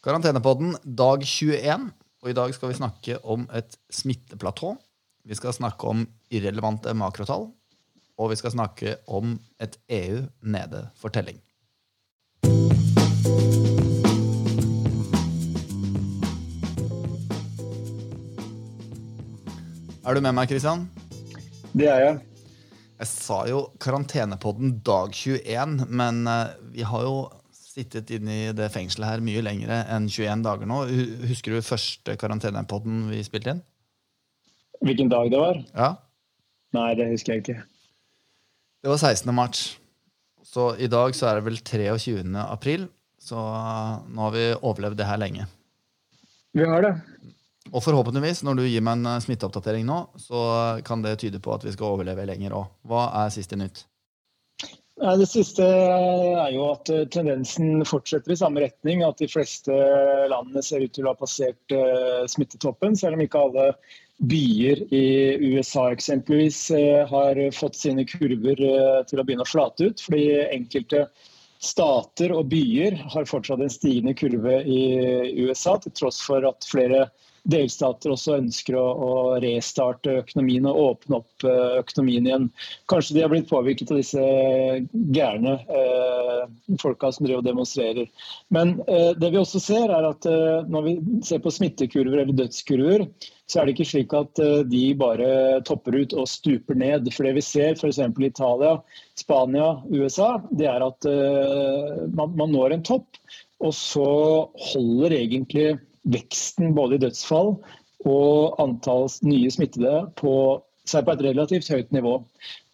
Karantenepodden dag 21. Og i dag skal vi snakke om et smitteplatå. Vi skal snakke om irrelevante makrotall. Og vi skal snakke om et EU nede for telling. Er du med meg, Kristian? Det er jeg. Jeg sa jo karantenepodden dag 21, men eh, vi har jo sittet inne i det fengselet her mye lenger enn 21 dager nå. Husker du første karantenepodden vi spilte inn? Hvilken dag det var? Ja. Nei, det husker jeg ikke. Det var 16. mars. Så i dag så er det vel 23. april. Så nå har vi overlevd det her lenge. Vi har det. Og forhåpentligvis, når du gir meg en smitteoppdatering nå, så kan det tyde på at vi skal overleve lenger òg. Hva er siste nytt? Det siste er jo at eh, tendensen fortsetter i samme retning. At de fleste landene ser ut til å ha passert eh, smittetoppen, selv om ikke alle byer i USA eksempelvis eh, har fått sine kurver til å begynne å flate ut. Fordi enkelte stater og byer har fortsatt en stigende kurve i USA, til tross for at flere delstater også ønsker å, å restarte økonomien og åpne opp eh, økonomien igjen. Kanskje de har blitt påvirket av disse gærne eh, folka som driver og demonstrerer. Men eh, det vi også ser er at eh, når vi ser på smittekurver eller dødskurver, så er det ikke slik at eh, de bare topper ut og stuper ned. For det vi ser f.eks. i Italia, Spania, USA, det er at eh, man, man når en topp, og så holder egentlig veksten både i dødsfall og antall nye smittede på seg på et relativt høyt nivå.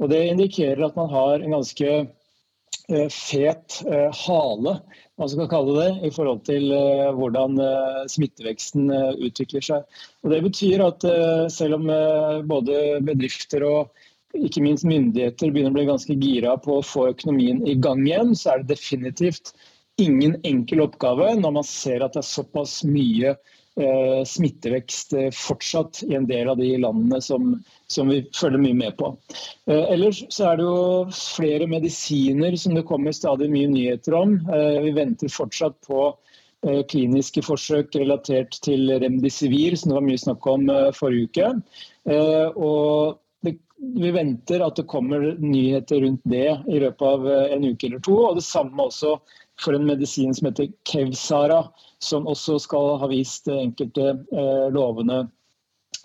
Og Det indikerer at man har en ganske eh, fet eh, hale man skal kalle det, i forhold til eh, hvordan smitteveksten utvikler seg. Og Det betyr at selv om både bedrifter og ikke minst myndigheter begynner å bli ganske gira på å få økonomien i gang igjen, så er det definitivt ingen enkel oppgave når man ser at det er såpass mye eh, smittevekst eh, fortsatt i en del av de landene som, som vi følger mye med på. Eh, ellers så er det jo flere medisiner som det kommer stadig mye nyheter om. Vi venter fortsatt på kliniske forsøk relatert til remdesivir, som det var mye snakk om forrige uke. Og vi venter at det kommer nyheter rundt det i løpet av eh, en uke eller to. og Det samme også for en medisin som heter Kevsara, som også skal ha vist eh, enkelte eh, lovende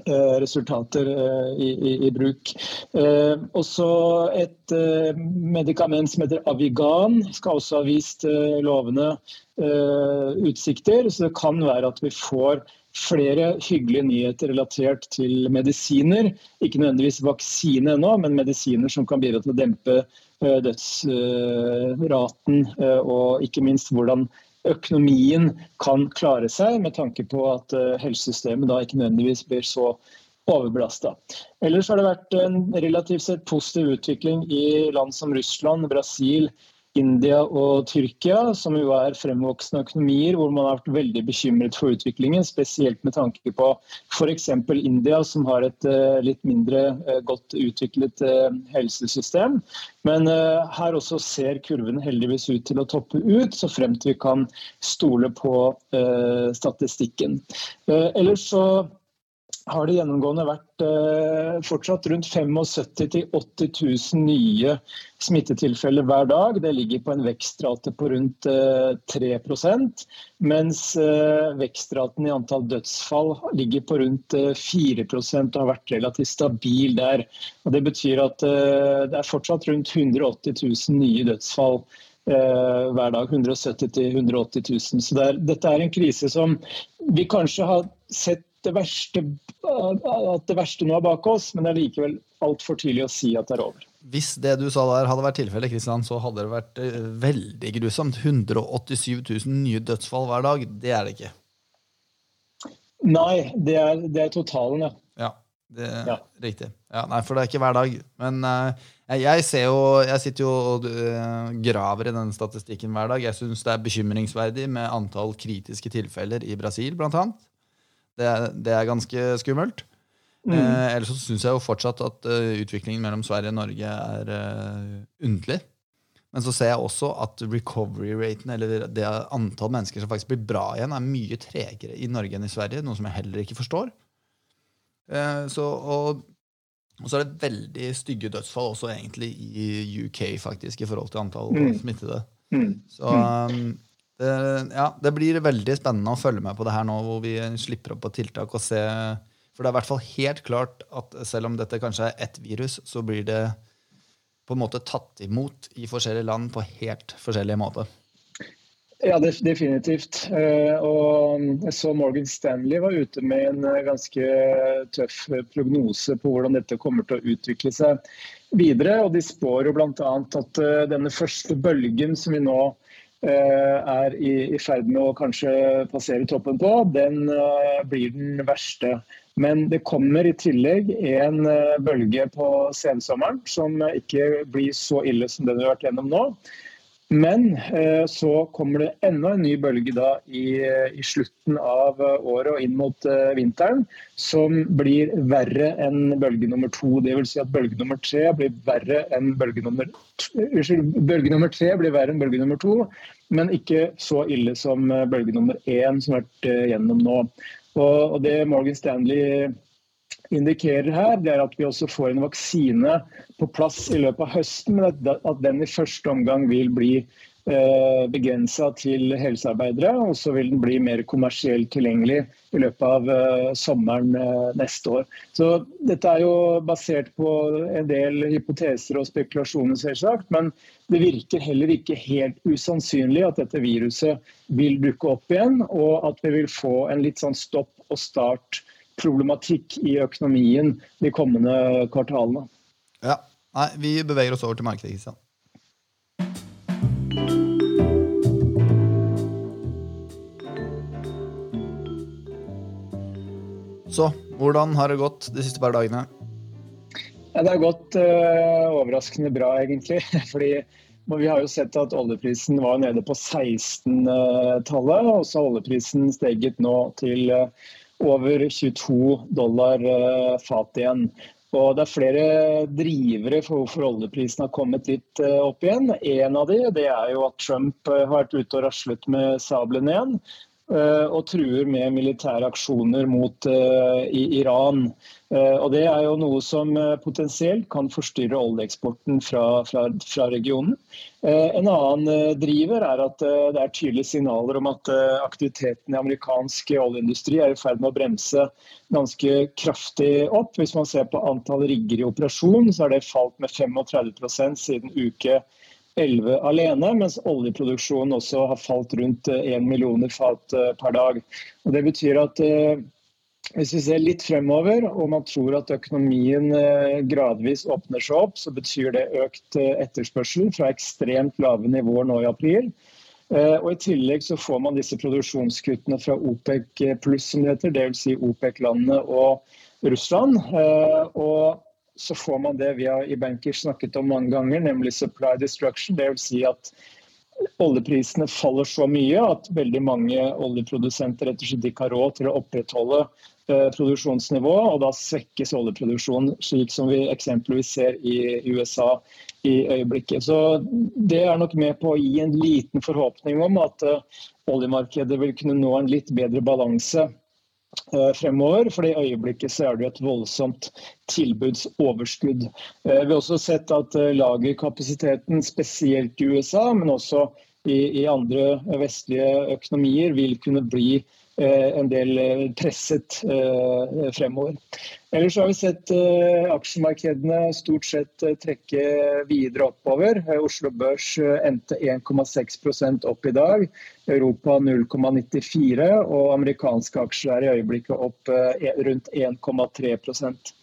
eh, resultater i, i, i bruk. Også et medikament som heter Avigan skal også ha vist lovende utsikter. Så det kan være at vi får flere hyggelige nyheter relatert til medisiner. Ikke nødvendigvis vaksine ennå, men medisiner som kan bidra til å dempe eh, dødsraten, eh, og ikke minst hvordan økonomien kan klare seg, med tanke på at eh, helsesystemet da ikke nødvendigvis blir så overbelasta. Ellers har det vært en relativt sett positiv utvikling i land som Russland, Brasil, India og Tyrkia, som jo er fremvoksende økonomier hvor man har vært veldig bekymret for utviklingen, spesielt med tanke på f.eks. India, som har et eh, litt mindre eh, godt utviklet eh, helsesystem. Men her også ser kurven heldigvis ut til å toppe ut, så fremt vi kan stole på statistikken. Ellers så har det gjennomgående vært eh, fortsatt rundt 75 000-80 000 nye smittetilfeller hver dag. Det ligger på en vekstrate på rundt eh, 3% mens eh, vekstraten i antall dødsfall ligger på rundt eh, 4% og har vært relativt stabil der. Og det betyr at eh, det er fortsatt rundt 180 000 nye dødsfall eh, hver dag. 170 000-180 000. Så det er, dette er en krise som vi kanskje har sett det verste, at det verste nå er bak oss, men det er likevel altfor tidlig å si at det er over. Hvis det du sa der hadde vært tilfellet, Kristian, så hadde det vært eh, veldig grusomt. 187 000 nye dødsfall hver dag. Det er det ikke. Nei, det er, det er totalen, ja. Ja, det er Ja. riktig. Ja, nei, for det er ikke hver dag. Men uh, jeg, jo Jeg sitter jo og uh, graver i denne statistikken hver dag. Jeg syns det er bekymringsverdig med antall kritiske tilfeller i Brasil, blant annet. Det, er- det er ganske skummelt. Mm. Eh, ellers så syns jeg jo fortsatt at uh, utviklingen mellom Sverige og Norge er uh, underlig. Men så ser jeg også at recovery-raten, eller det antall mennesker som faktisk blir bra igjen, er mye tregere i Norge enn i Sverige, noe som jeg heller ikke forstår. Eh, så, og, og, så er det veldig stygge dødsfall også egentlig i UK, faktisk, i forhold til antall mm. smittede. Mm. Så um, ja, det blir veldig spennende å følge med på det her nå, hvor vi slipper opp på tiltak og se For det er i hvert fall helt klart at selv om dette kanskje er ett virus, så blir det på en måte tatt imot i forskjellige land på helt forskjellige måter. Ja, definitivt. Eh, og jeg så Morgan Stanley var ute med en eh, ganske tøff prognose på hvordan dette kommer til å utvikle seg videre. Og de spår jo bl.a. at eh, denne første bølgen som vi nå er i ferd med å kanskje passere toppen på, den blir den verste men det kommer i tillegg en eh, bølge på sensommeren som ikke blir så ille som den vi har vært gjennom nå. Men eh, så kommer det enda en ny bølge da i, eh, i slutten av året og inn mot vinteren, som blir verre enn bølge nummer to. Dvs. Si at bølge nummer tre blir verre enn bølge nummer Unnskyld, bølge nummer tre blir verre enn bølge nummer to, men ikke så ille som bølge nummer én som har vært gjennom nå. Og, og det Morgan Stanley indikerer her, det er at vi også får en vaksine på plass i løpet av høsten, men at, den i første omgang vil bli eh, begrensa til helsearbeidere. Og så vil den bli mer kommersielt tilgjengelig i løpet av eh, sommeren eh, neste år. Så dette er jo basert på en del hypoteser og spekulasjoner, selvsagt. Men det virker heller ikke helt usannsynlig at dette viruset vil dukke opp igjen, og at vi vil få en litt sånn stopp og start problematikk i økonomien de kommende kvartalene. Ja, Nei, vi beveger oss over til markedet. Kristian. Så hvordan har det gått de siste par dagene? Ja, det har gått uh, overraskende bra, egentlig. Fordi vi har jo sett at oljeprisen var nede på 16-tallet, og så har oljeprisen steget nå til uh, over 22 dollar uh, fat igjen. Og Det er flere drivere for hvorfor oljeprisen har kommet litt opp igjen. En av de det er jo at Trump har vært ute og raslet med sablene igjen. Eh, og truer med militære aksjoner mot uh, Iran. Uh, og Det er jo noe som potensielt kan forstyrre oljeeksporten fra, fra, fra regionen. En annen driver er at det er tydelige signaler om at aktiviteten i amerikansk oljeindustri er i ferd med å bremse ganske kraftig opp. Hvis man ser på antall rigger i operasjon, så har det falt med 35% siden uke 11 alene, mens oljeproduksjonen også har falt rundt 1 eh, millioner fat eh, per dag. Og det betyr at eh, hvis vi ser litt fremover og man tror at økonomien gradvis åpner seg opp, så betyr det økt etterspørsel fra ekstremt lave nivåer nå i april. Og I tillegg så får man disse produksjonskuttene fra OPEC pluss, som det heter, dvs. Si OPEC-landene og Russland. Og så får man det vi har i Bankers snakket om mange ganger, nemlig supply destruction. Det vil si at oljeprisene faller så mye at veldig mange oljeprodusenter rett og slett ikke har råd til å opprettholde eh, produksjonsnivået, og da svekkes oljeproduksjonen, slik som vi eksempelvis ser i USA i øyeblikket. Så Det er nok med på å gi en liten forhåpning om at eh, oljemarkedet vil kunne nå en litt bedre balanse fremover. For i øyeblikket så er det et voldsomt tilbudsoverskudd. Eh, vi har også sett at eh, lagerkapasiteten, spesielt i USA, men også i, i andre vestlige økonomier, vil kunne bli Eh, en del eh, presset eh, fremover. Ellers har vi sett aksjemarkedene stort sett trekke videre oppover. Oslo Børs endte 1,6% opp i dag. Europa 0,94 og amerikanske aksjer er i øyeblikket opp rundt 1,3%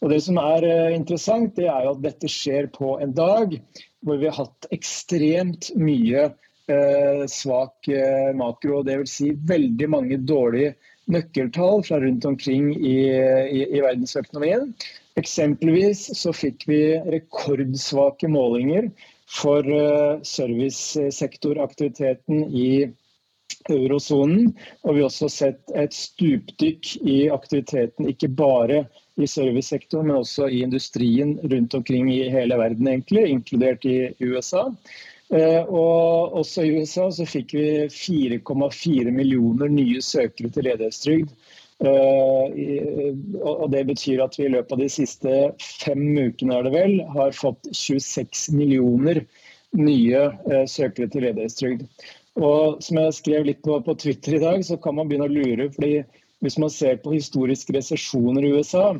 og Det som er interessant, det er at dette skjer på en dag hvor vi har hatt ekstremt mye Eh, svak eh, makro. Dvs. Si veldig mange dårlige nøkkeltall fra rundt omkring i, i, i verdensøkonomien. Eksempelvis så fikk vi rekordsvake målinger for uh, servicesektoraktiviteten i eurosonen. Og vi har også sett et stupdykk i aktiviteten, ikke bare i servicesektoren, men også i industrien rundt omkring i hele verden, egentlig, inkludert i USA. Eh, og også i USA så fikk vi 4,4 millioner nye søkere til ledighetstrygd. Eh, og Det betyr at vi i løpet av de siste fem ukene er det vel, har fått 26 millioner nye eh, søkere til ledighetstrygd. Og som jeg skrev litt på, på, Twitter i dag, så kan man begynne å lure. fordi Hvis man ser på historiske resesjoner i USA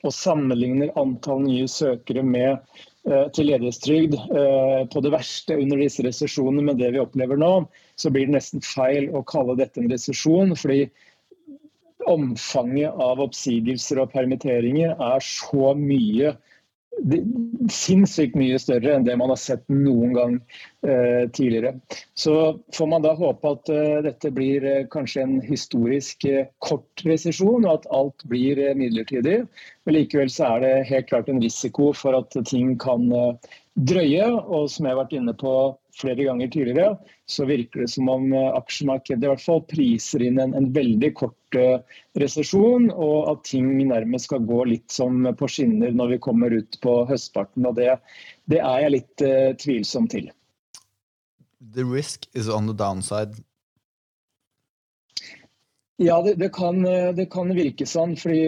og sammenligner antall nye søkere med, eh, til ledighetstrygd eh, på det verste under disse resesjonene med det vi opplever nå, så blir det nesten feil å kalle dette en resesjon. fordi omfanget av oppsigelser og permitteringer er så mye sinnssykt mye større enn det man har sett noen gang eh, tidligere. Så får man da håpe at eh, dette blir eh, kanskje en historisk eh, kort resesjon, og at alt blir eh, midlertidig. Men likevel så er det helt klart en risiko for at ting kan eh, drøye. Og som jeg har vært inne på flere ganger tidligere, så virker det som om eh, aksjemarkedet i hvert fall priser inn en, en veldig kort uh, resesjon, og at ting nærmest skal gå litt som på skinner når vi kommer ut på høstparten. og Det, det er jeg litt uh, tvilsom til. The risk is on the downside. Ja, det, det, kan, det kan virke sånn. fordi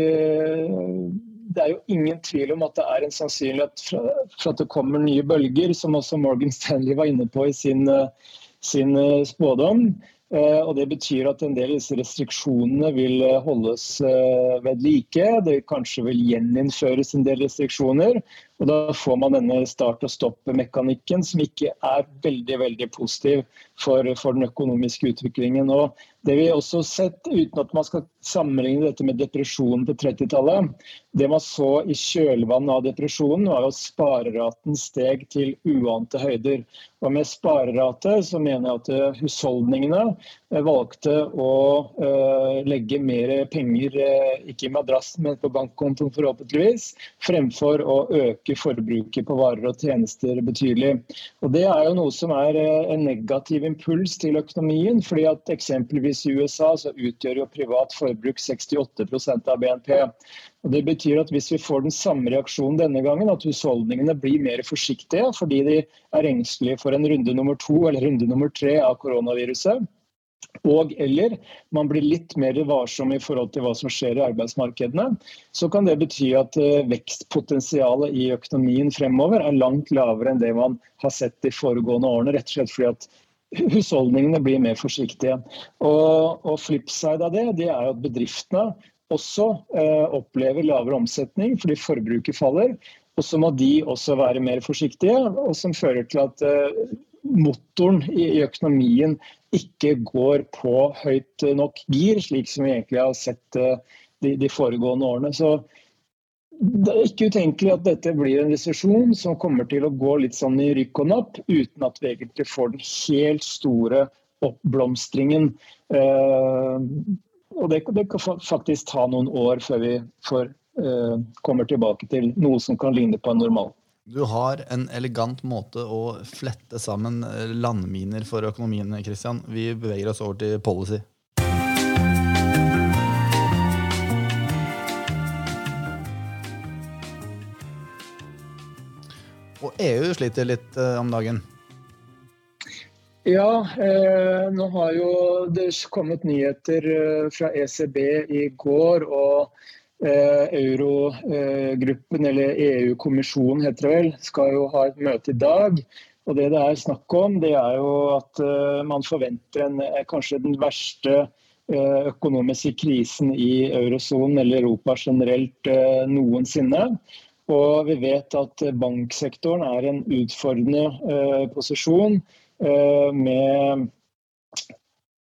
det er jo ingen tvil om at det er en sannsynlighet for at det kommer nye bølger, som også Morgan Stanley var inne på i sin, eh, sin eh, spådom. Eh, og Det betyr at en del av disse restriksjonene vil holdes ved like. Det kanskje vil gjeninnføres en del restriksjoner. Og Da får man denne start- og stopp-mekanikken, som ikke er veldig veldig positiv for, for den økonomiske utviklingen. Og det vi også har sett, uten at man skal sammenligne dette med depresjonen på 30-tallet, det man så i kjølvannet av depresjonen, var jo spareraten steg til uante høyder. Og Med sparerate så mener jeg at eh, husholdningene eh, valgte å uh, legge mer penger, ikke i madrassen, men på bankkontoen forhåpentligvis, fremfor å øke forbruket på varer og tjenester betydelig. Og Det er jo noe som er en negativ impuls til økonomien. fordi at eksempelvis i USA så utgjør jo privat forbruk 68% av BNP. Og det betyr at Hvis vi får den samme reaksjonen denne gangen, at husholdningene blir mer forsiktige fordi de er engstelige for en runde nummer to eller runde nummer tre av koronaviruset, og eller man blir litt mer varsom i forhold til hva som skjer i arbeidsmarkedene, så kan det bety at eh, vekstpotensialet i økonomien fremover er langt lavere enn det man har sett de foregående årene. rett og slett fordi at husholdningene blir mer forsiktige. Og, og flipside av det, det er at bedriftene også eh, opplever lavere omsetning fordi forbruket faller. Og så må de også være mer forsiktige, og som fører til at eh, motoren i, økonomien ikke går på høyt nok gir, slik som vi egentlig har sett eh, de, de foregående årene. Så det er ikke utenkelig at dette blir en resesjon som kommer til å gå litt sånn i rykk og napp, uten at vi egentlig får den helt store oppblomstringen. Eh, og det, det, kan faktisk ta noen år før vi får, eh, kommer tilbake til noe som kan ligne på en normal. Du har en elegant måte å flette sammen landminer for økonomien, Christian. Vi beveger oss over til policy. Og EU sliter litt eh, om dagen? Ja, eh, nå har jo det kommet nyheter eh, fra ECB i går. og eh, Eurogruppen, eller EU-kommisjonen heter det vel, skal jo ha et møte i dag. Og Det det er snakk om, det er jo at eh, man forventer en, eh, kanskje den verste økonomiske krisen i eurosonen eller Europa generelt noensinne. Og vi vet at banksektoren er i en utfordrende posisjon med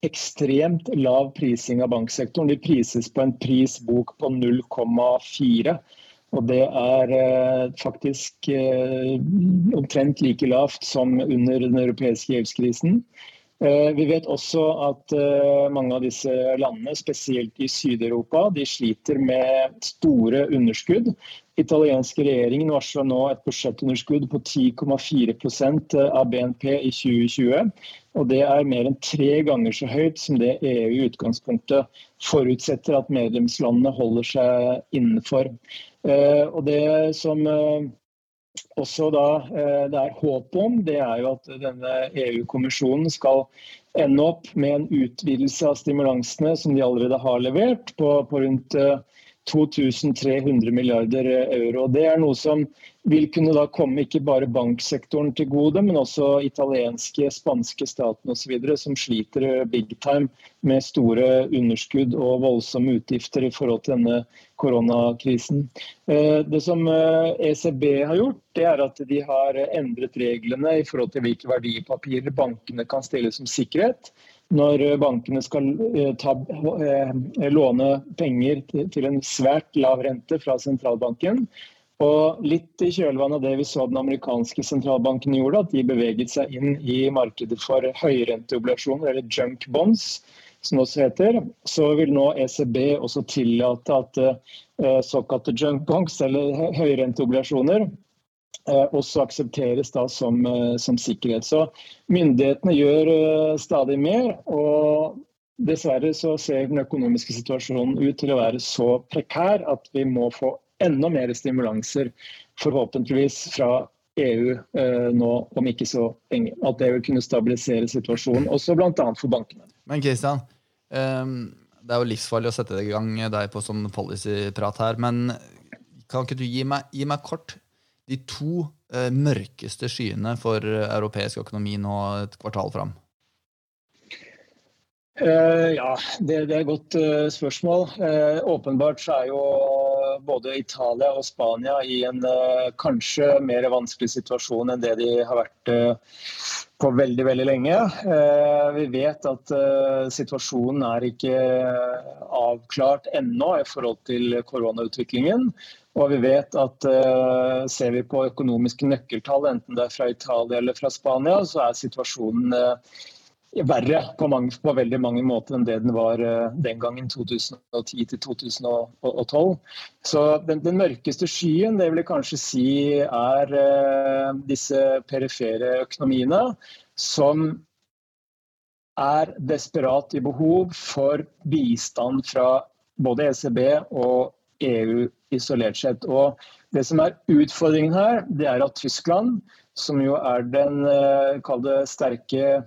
ekstremt lav prising av banksektoren. De prises på en prisbok på 0,4. Og det er uh, faktisk omtrent like lavt som under den europeiske gjeldskrisen. Vi vet også at mange av disse landene, spesielt i Syd-Europa, de sliter med store underskudd. Italienske regjeringen varsler nå et budsjettunderskudd på 10,4% av BNP i 2020. Og det er mer enn tre ganger så høyt som det EU i utgangspunktet forutsetter at medlemslandene holder seg innenfor. Og det som også da eh, det er håp om, det er jo at denne EU-kommisjonen skal ende opp med en utvidelse av stimulansene som de allerede har levert, på, på rundt 2300 eh, milliarder euro. Det er noe som vil kunne da komme ikke bare banksektoren til gode, men også italienske, spanske staten osv. som sliter big time med store underskudd og voldsomme utgifter i forhold til denne koronakrisen. Eh, det som ECB eh, e har gjort, det er at de har endret reglene i forhold til hvilke verdipapirer bankene kan stille som sikkerhet når bankene skal eh, ta, låne penger til en svært lav rente fra sentralbanken. Og litt i kjølvannet av det vi så den amerikanske sentralbanken gjorde, at de beveget seg inn i markedet for høyrenteobligasjoner, eller junk bonds, som det også heter, så vil nå ECB også tillate at såkalte junk bonds, eller høyrenteobligasjoner, også aksepteres da som, uh, som, sikkerhet. Så myndighetene gjør stadig mer. og Dessverre så ser den økonomiske situasjonen ut til å være så prekær at vi må få enda mer stimulanser, forhåpentligvis fra EU eh, nå om ikke så lenge. At det vil kunne stabilisere situasjonen, også bl.a. for bankene. Men Kristian, eh, det er jo livsfarlig å sette i gang deg på sånn policyprat her. Men kan ikke du gi meg, gi meg kort de to eh, mørkeste skyene for europeisk økonomi nå et kvartal fram? Uh, ja, det, det, er et godt uh, spørsmål. Uh, åpenbart så er jo både Italia og Spania i en kanskje mer vanskelig situasjon enn det de har vært på veldig veldig lenge. Vi vet at situasjonen er ikke avklart ennå i forhold til koronautviklingen. Og vi vet at ser vi på økonomiske nøkkeltall, enten det er fra Italia eller fra Spania, så er situasjonen verre på, mange, på, veldig mange måter enn det den var uh, den gangen, 2010-2012. Så den, den, mørkeste skyen, det vil jeg kanskje si er uh, disse perifere økonomiene som er desperat i behov for bistand fra både ECB og EU isolert sett. Og det som er utfordringen her, det er at Tyskland, som jo er den uh, sterke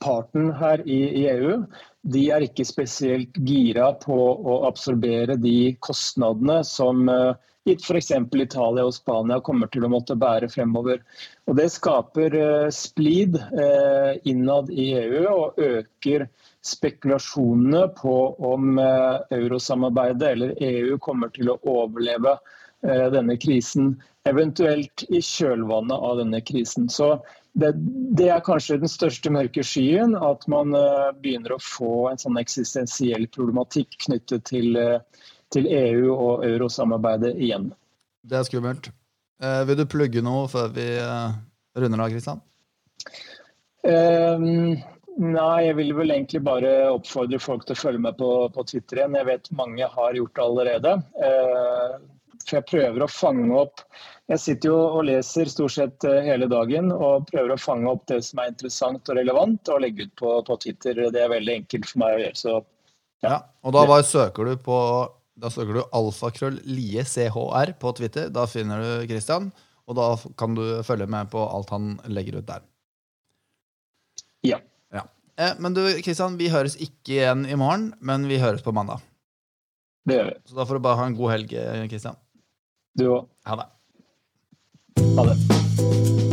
parten her i, i, EU de er ikke spesielt gira på å absorbere de kostnadene som uh, f.eks. Italia og Spania kommer til å måtte bære fremover. Og Det skaper uh, splid uh, innad i EU og øker spekulasjonene på om uh, eurosamarbeidet eller EU kommer til å overleve denne krisen, eventuelt i kjølvannet av denne krisen. Så det, det, er kanskje den største mørke skyen, at man uh, begynner å få en sånn eksistensiell problematikk knyttet til, uh, til EU og eurosamarbeidet igjen. Det er skummelt. Uh, vil du plugge noe før vi runder av, Kristian? Ehm, nei, jeg vil vel egentlig bare oppfordre folk til å følge med på, på Twitter igjen. Jeg vet mange har gjort det allerede. For jeg prøver å fange opp jeg sitter jo og leser stort sett eh, hele dagen og prøver å fange opp det som er interessant og relevant og legge ut på, på Twitter. Det er veldig enkelt for meg å gjøre. Så, ja. ja. og da bare søker du på da søker du alfakrøll lie chr på Twitter. Da finner du Christian, og da kan du følge med på alt han legger ut der. Ja. ja. Eh, men du, Christian, vi høres ikke igjen i morgen, men vi høres på mandag. Det gjør vi. Så da får du bare ha en god helg, Christian. Du òg. Ha det. Ha det.